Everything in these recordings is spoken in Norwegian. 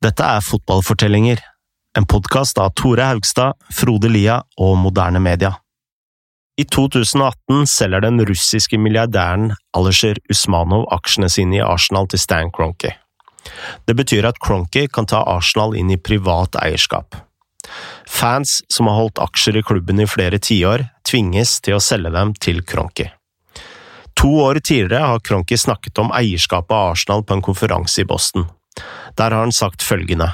Dette er Fotballfortellinger, en podkast av Tore Haugstad, Frode Lia og Moderne Media. I 2018 selger den russiske milliardæren Alisher Usmanov aksjene sine i Arsenal til Stan Cronky. Det betyr at Cronky kan ta Arsenal inn i privat eierskap. Fans som har holdt aksjer i klubben i flere tiår, tvinges til å selge dem til Cronky. To år tidligere har Cronky snakket om eierskapet av Arsenal på en konferanse i Boston. Der har han sagt følgende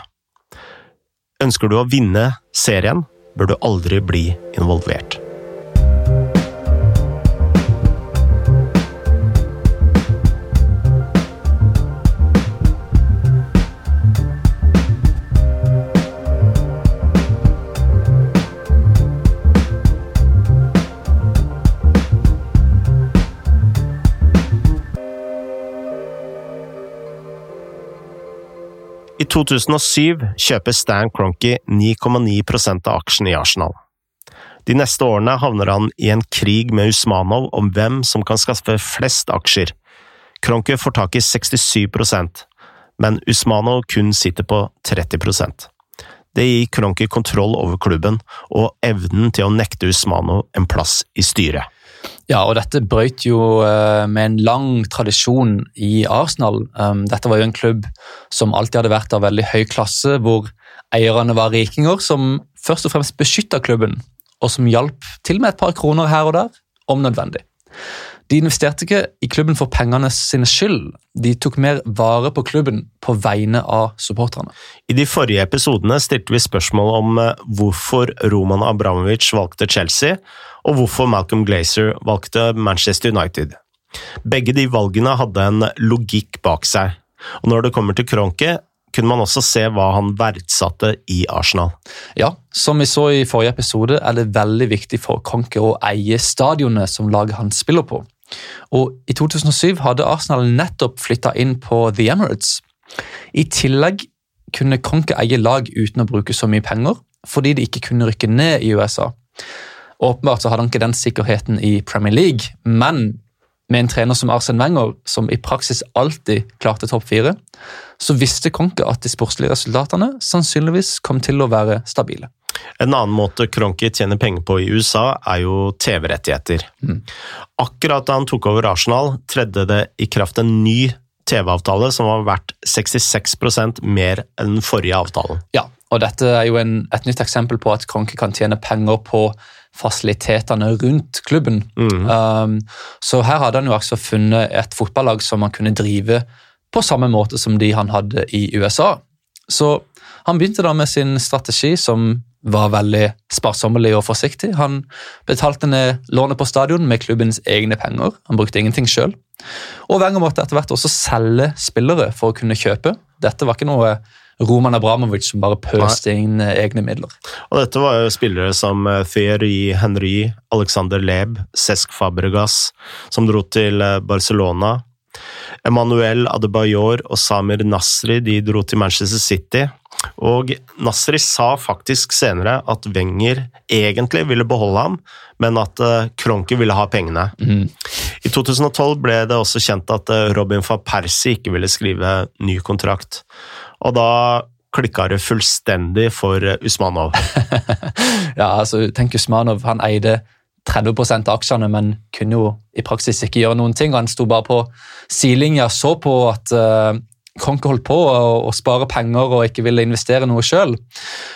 Ønsker du å vinne serien, bør du aldri bli involvert. I 2007 kjøper Stan Cronky 9,9% av aksjene i Arsenal. De neste årene havner han i en krig med Usmanov om hvem som kan skaffe flest aksjer. Kroenke får tak i 67% men Usmanov kun sitter på 30% Det gir Kroenke kontroll over klubben og evnen til å nekte Usmanov en plass i styret. Ja, og dette brøt jo uh, med en lang tradisjon i Arsenal. Um, dette var jo en klubb som alltid hadde vært av veldig høy klasse, hvor eierne var rikinger som først og fremst beskytta klubben, og som hjalp til med et par kroner her og der, om nødvendig. De investerte ikke i klubben for pengene sine skyld, de tok mer vare på klubben på vegne av supporterne. I de forrige episodene stilte vi spørsmål om eh, hvorfor Roman Abramovic valgte Chelsea, og hvorfor Malcolm Glazer valgte Manchester United. Begge de valgene hadde en logikk bak seg, og når det kommer til Kronke, kunne man også se hva han verdsatte i Arsenal. Ja, som vi så i forrige episode, er det veldig viktig for Kronke å eie stadionet som laget han spiller på. Og I 2007 hadde Arsenal nettopp flytta inn på The Emirates. I tillegg kunne Kronke eie lag uten å bruke så mye penger, fordi de ikke kunne rykke ned i USA. Åpenbart så hadde han ikke den sikkerheten i Premier League, men med en trener som Arsen Wenger, som i praksis alltid klarte topp fire, så visste Kronke at de sportslige resultatene sannsynligvis kom til å være stabile. En annen måte Kronke tjener penger på i USA, er jo TV-rettigheter. Mm. Akkurat da han tok over Arsenal, tredde det i kraft en ny TV-avtale som var verdt 66 mer enn den forrige avtalen. Ja, og dette er jo en, et nytt eksempel på at Kronke kan tjene penger på fasilitetene rundt klubben. Mm. Um, så her hadde han jo altså funnet et fotballag som han kunne drive på samme måte som de han hadde i USA. Så han begynte da med sin strategi, som var veldig sparsommelig og forsiktig. Han betalte ned lånet på stadion med klubbens egne penger. Han brukte ingenting sjøl. Og Wenger måtte etter hvert også selge spillere for å kunne kjøpe. Dette var ikke noe Roman Abramovic som bare pøste inn eh, egne midler. Og Dette var jo spillere som eh, Thierry Henry, Alexander Leb, Cesc Fabregas, som dro til eh, Barcelona. Emmanuel Adebayor og Samir Nasri de dro til Manchester City. Og Nasri sa faktisk senere at Wenger egentlig ville beholde ham, men at Kronke ville ha pengene. Mm. I 2012 ble det også kjent at Robin van Persie ikke ville skrive ny kontrakt. Og da klikka det fullstendig for Usmanov. ja, altså, tenk Usmanov. Han eide 30 av aksjene, men kunne jo i praksis ikke gjøre noen ting. Han sto bare på sidelinja, så på at uh, Kronke holdt på å, å, spare penger og ikke ville investere noe sjøl.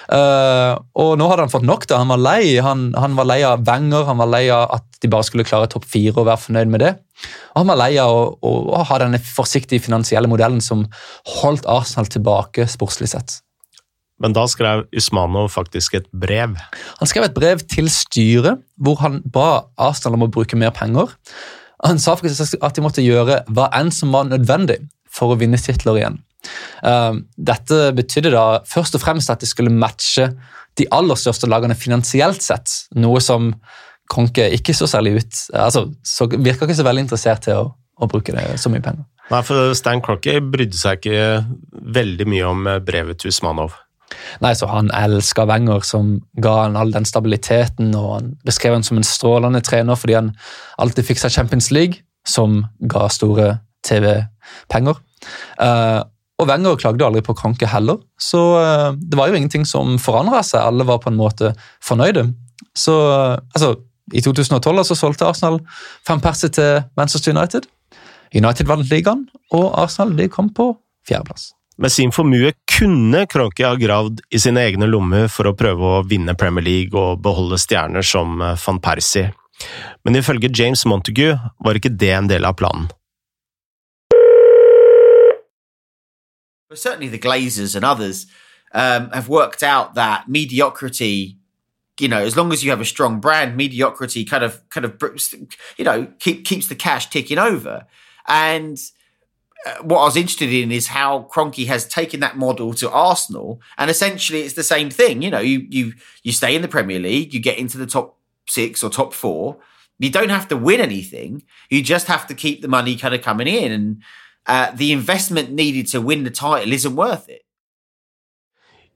Uh, eh, og nå hadde han fått nok. da, Han var lei Han, han var lei av Wenger, han var lei av at de bare skulle klare topp fire og være fornøyd med det. Og han var lei av å, å, å ha denne forsiktige finansielle modellen som holdt Arsenal tilbake sportslig sett. Men da skrev Usmanov faktisk et brev? Han skrev et brev til styret hvor han ba Arsenal om å bruke mer penger. Han sa faktisk at de måtte gjøre hva enn som var nødvendig for å vinne titler igjen. Ehm, dette betydde da først og fremst at de skulle matche de aller største lagene finansielt sett, noe som Konke ikke så særlig ut. Altså, så Virka ikke så veldig interessert til å, å bruke det, så mye penger. Nei, for Stan Crocky brydde seg ikke veldig mye om brevet til Usmanov. Nei, så Han elska Wenger, som ga han all den stabiliteten. og Han beskrev han som en strålende trener fordi han alltid fikk seg Champions League, som ga store TV-penger. Uh, Og Wenger klagde aldri på Kranke heller, så uh, det var jo ingenting som forandra seg. Alle var på en måte fornøyde. Så uh, altså, I 2012 så solgte Arsenal fem perser til Manchester United. United vant ligaen, og Arsenal de kom på fjerdeplass. Med sin formue kunne Kronke ha gravd i sine egne lommer for å prøve å vinne Premier League og beholde stjerner som eh, van Persie, men ifølge James Montague var ikke det en del av planen. But certainly the Glazers and others um, have worked out that mediocrity you know, as long as you have a strong brand, mediocrity kind of, kind of, you know, keep, keeps the cash ticking over. And uh, what I was interested in is how Cronky has taken that model to Arsenal, and essentially it's the same thing. You know, you you you stay in the Premier League, you get into the top six or top four. You don't have to win anything. You just have to keep the money kind of coming in, and uh, the investment needed to win the title isn't worth it.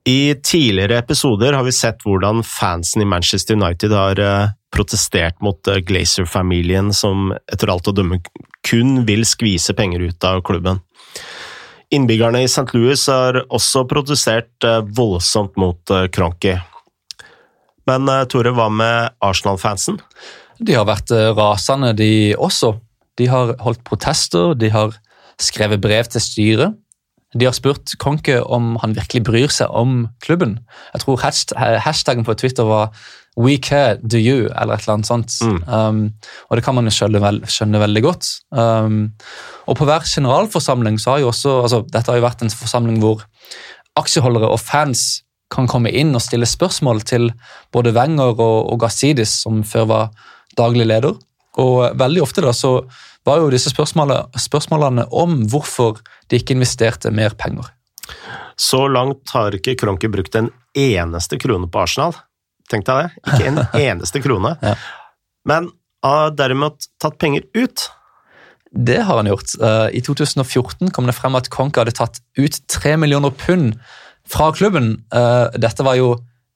I tidligere episoder har vi sett hvordan fansen i Manchester United har uh, protestert mot uh, Glazer-familien, som etter alt å dømme kun vil skvise penger ut av klubben. Innbyggerne i St. Louis har også protestert uh, voldsomt mot Kronky. Men Tore, hva med Arsenal-fansen? De har vært rasende, de også. De har holdt protester, de har skrevet brev til styret. De har spurt Konke om han virkelig bryr seg om klubben. Jeg tror hashtaggen på Twitter var 'We care, do you?' eller et eller annet sånt. Mm. Um, og det kan man jo skjønne, veld, skjønne veldig godt. Um, og på hver generalforsamling så har jo også altså Dette har jo vært en forsamling hvor aksjeholdere og fans kan komme inn og stille spørsmål til både Wenger og, og Gazidis, som før var daglig leder. Og veldig ofte da så var jo disse spørsmålene, spørsmålene om hvorfor de ikke investerte mer penger. Så langt har ikke Kronke brukt en eneste krone på Arsenal. Tenk deg det. Ikke en eneste krone. ja. Men har derimot tatt penger ut. Det har han gjort. Eh, I 2014 kom det frem at Kronke hadde tatt ut tre millioner pund fra klubben. Eh, dette var jo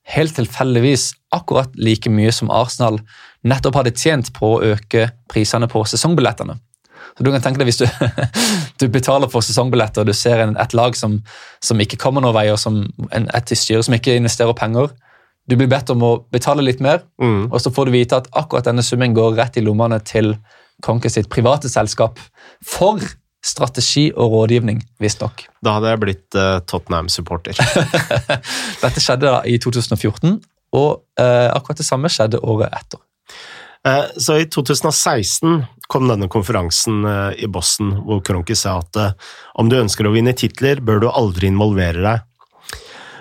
helt tilfeldigvis akkurat like mye som Arsenal nettopp hadde tjent på å øke prisene på sesongbillettene. Så du kan tenke deg Hvis du, du betaler for sesongbilletter og du ser en, et lag som, som, ikke kommer noen vei, og som, en, et styre som ikke investerer penger Du blir bedt om å betale litt mer, mm. og så får du vite at akkurat denne summen går rett i lommene til Konke sitt private selskap for strategi og rådgivning, visstnok. Da hadde jeg blitt uh, Tottenham-supporter. Dette skjedde da i 2014, og uh, akkurat det samme skjedde året etter. Eh, så i 2016 kom denne konferansen eh, i Boston, hvor Kronki sa at eh, om du ønsker å vinne titler, bør du aldri involvere deg.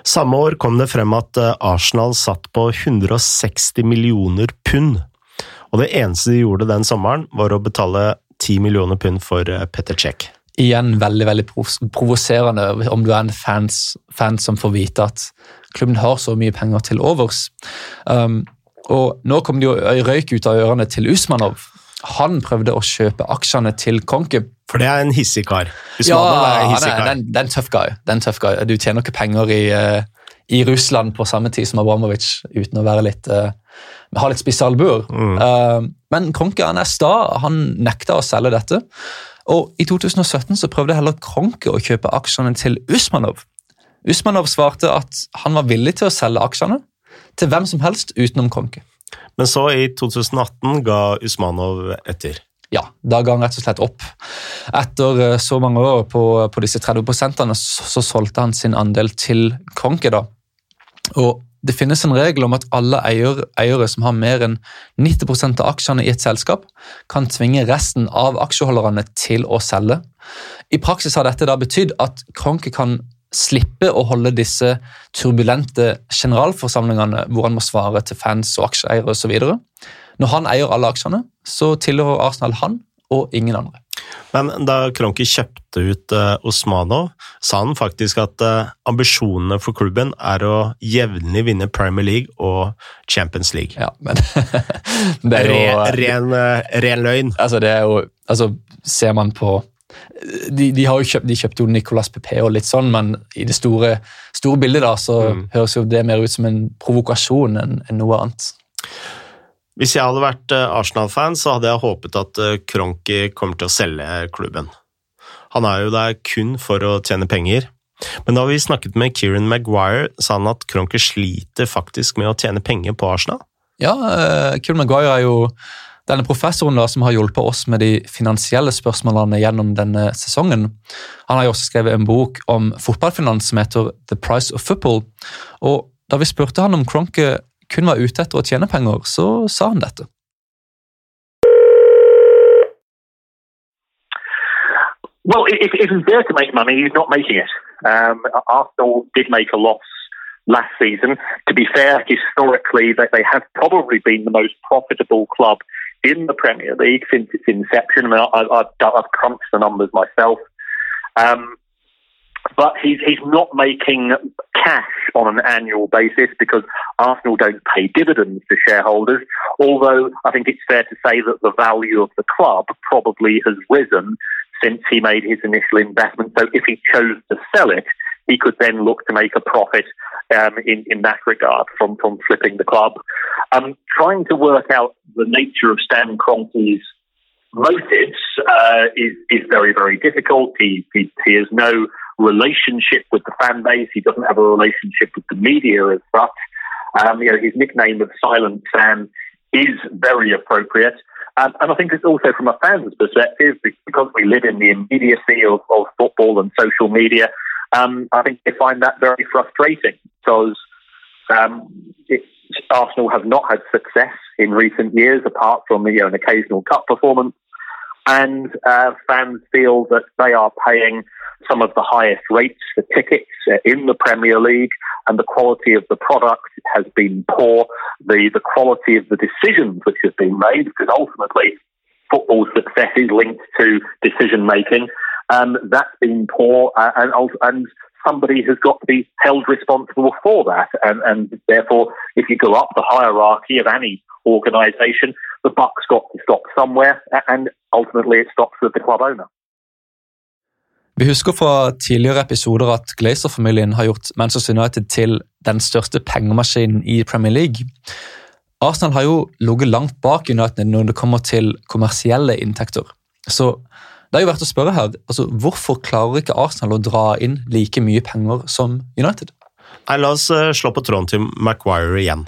Samme år kom det frem at Arsenal satt på 160 millioner pund, og det eneste de gjorde den sommeren, var å betale 10 millioner pund for Petter Cech. Igjen veldig veldig provoserende om du er en fans, fan som får vite at klubben har så mye penger til overs. Um, og nå kom det jo røyk ut av ørene til Usmanov. Han prøvde å kjøpe aksjene til Konke. For det er en hissig kar. Usmanov ja, er en hissig kar. Det er en tøff guy. Det tøff guy. Du tjener ikke penger i, uh, i, Russland på samme tid som Abramovic uten å være litt uh, ha litt spisse albuer. Mm. Uh, men Kronke han er sta. Han nekta å selge dette. Og I 2017 så prøvde heller Kronke å kjøpe aksjene til Usmanov. Usmanov svarte at han var villig til å selge aksjene, til hvem som helst utenom Konke. Men så, i 2018, ga Usmanov etter? Ja, da ga han rett og slett opp. Etter eh, så mange år på, på disse 30 så, så solgte han sin andel til Konke. da. Og det finnes en regel om at alle eier, eiere som har mer enn 90% av aksjene i et selskap, kan tvinge resten av aksjeholderne til å selge. I praksis har dette da betydd at Kronke kan slippe å holde disse turbulente generalforsamlingene hvor han må svare til fans og aksjeeiere osv. Når han eier alle aksjene, så tilhører Arsenal han og ingen andre. Men da Kronki kjøpte ut uh, Osmanov, sa han faktisk at uh, ambisjonene for klubben er å jevnlig vinne Premier League og Champions League. Ja, men det er jo Ren, ren, uh, ren løgn. Altså, det er jo Altså, ser man på de, de, har jo kjøpt, de kjøpte jo Nicolas Pepé og litt sånn, men i det store, store bildet da, så mm. høres jo det mer ut som en provokasjon enn, en noe annet. Hvis jeg hadde vært eh, Arsenal-fan, så hadde jeg håpet at Kronki eh, kommer til å selge klubben. Han er jo der kun for å tjene penger. Men da vi snakket med Kieran Maguire, sa han at Kronke sliter faktisk med å tjene penger på Arsenal. Ja, uh, Kieran Maguire er jo denne professoren da, som har hjulpet oss med de finansielle spørsmålene gjennom denne sesongen. Han har jo også skrevet en bok om fotballfinans som heter The Price of Football. Og Da vi spurte han om Kronke kun var ute etter å tjene penger, så sa han dette. Well, if, if he's there to make money, he's not making it. Um, Arsenal did make a loss last season. To be fair, historically, they, they have probably been the most profitable club in the Premier League since its inception. I mean, I, have I've crunched the numbers myself. Um, but he's, he's not making cash on an annual basis because Arsenal don't pay dividends to shareholders. Although I think it's fair to say that the value of the club probably has risen since he made his initial investment. So if he chose to sell it, he could then look to make a profit um, in, in that regard from, from flipping the club. Um, trying to work out the nature of Stan Kroenke's motives uh, is, is very, very difficult. He, he, he has no relationship with the fan base. He doesn't have a relationship with the media as such. Um, you know, his nickname of Silent Sam is very appropriate. Um, and I think it's also from a fan's perspective, because we live in the immediacy of, of football and social media, um, I think they find that very frustrating because um, it, Arsenal have not had success in recent years, apart from you know, an occasional cup performance. And uh, fans feel that they are paying some of the highest rates for tickets uh, in the Premier League, and the quality of the product has been poor. The the quality of the decisions which have been made, because ultimately football success is linked to decision making. Um, that's been poor, uh, and and somebody has got to be held responsible for that. And, and therefore, if you go up the hierarchy of any organisation, the buck's got to stop somewhere, and ultimately it stops with the club owner. Vi husker fra tidligere episoder at Glazer-familien har gjort Manchester United til den største pengemaskinen i Premier League. Arsenal har jo ligget langt bak United når det kommer til kommersielle inntekter. Så det er jo verdt å spørre her, altså, Hvorfor klarer ikke Arsenal å dra inn like mye penger som United? Nei, La oss uh, slå på tråden til Maguire igjen.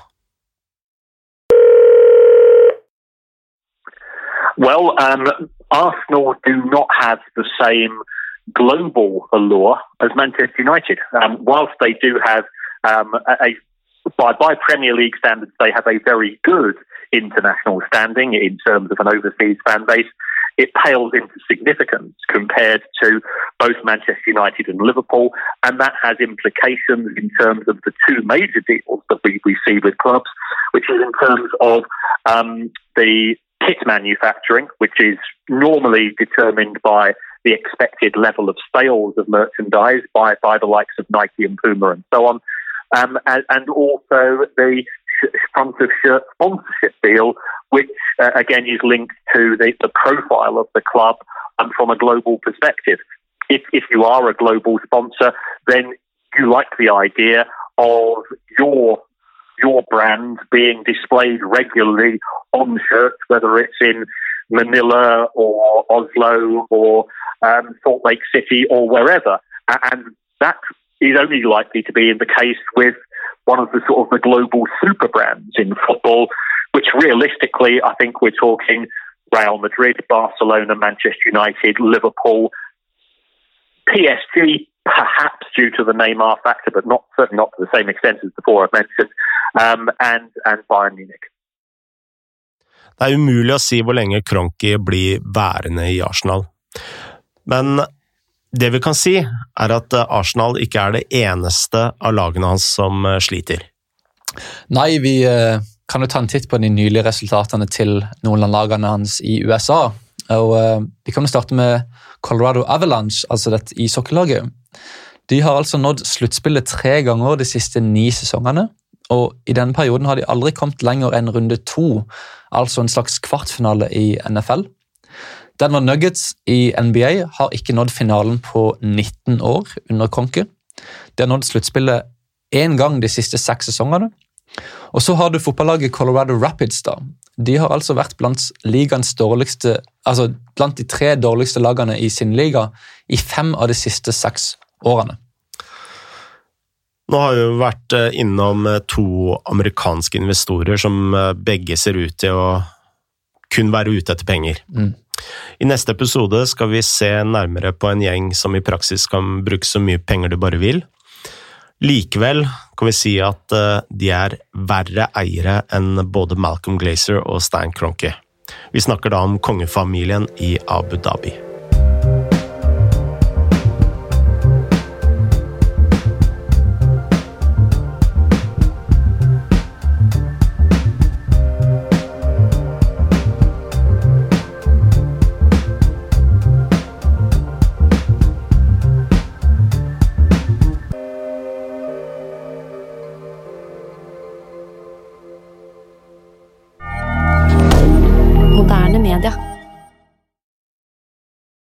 Well, um, Arsenal do not have the same global allure as Manchester United. Um, whilst they do have um, a, a by, by Premier League standards, they have a very good international standing in terms of an overseas fan base. It pales into significance compared to both Manchester United and Liverpool, and that has implications in terms of the two major deals that we, we see with clubs, which is in terms of um, the kit manufacturing, which is normally determined by the expected level of sales of merchandise by, by the likes of Nike and Puma and so on. Um, and, and, also the front of shirt sponsorship deal, which uh, again is linked to the, the profile of the club and from a global perspective. If, if you are a global sponsor, then you like the idea of your your brand being displayed regularly on shirts, whether it's in Manila or Oslo or um, Salt Lake City or wherever. And that is only likely to be in the case with one of the sort of the global super brands in football, which realistically, I think we're talking Real Madrid, Barcelona, Manchester United, Liverpool, PSG, perhaps due to the Neymar factor, but not certainly not to the same extent as before I've mentioned, um, and and Bayern Munich. Det er umulig å si hvor lenge Kronki blir værende i Arsenal. Men det vi kan si, er at Arsenal ikke er det eneste av lagene hans som eh, sliter. Nei, vi eh, kan jo ta en titt på de nylige resultatene til noen av lagene hans i USA. Og eh, Vi kan jo starte med Colorado Avalanche, altså dette ishockeylaget. De har altså nådd sluttspillet tre ganger de siste ni sesongene. Og I denne perioden har de aldri kommet lenger enn runde to, altså en slags kvartfinale i NFL. Denver Nuggets i NBA har ikke nådd finalen på 19 år under Konke. De har nådd sluttspillet én gang de siste seks sesongene. Og så har du fotballaget Colorado Rapids. da. De har altså vært blant altså blant de tre dårligste lagene i sin liga i fem av de siste seks årene. Nå har vi vært eh, innom eh, to amerikanske investorer som eh, begge ser ut til å kun være ute etter penger. Mm. I neste episode skal vi se nærmere på en gjeng som i praksis kan bruke så mye penger du bare vil. Likevel kan vi si at de er verre eiere enn både Malcolm Glazer og Stan Cronky. Vi snakker da om kongefamilien i Abu Dhabi.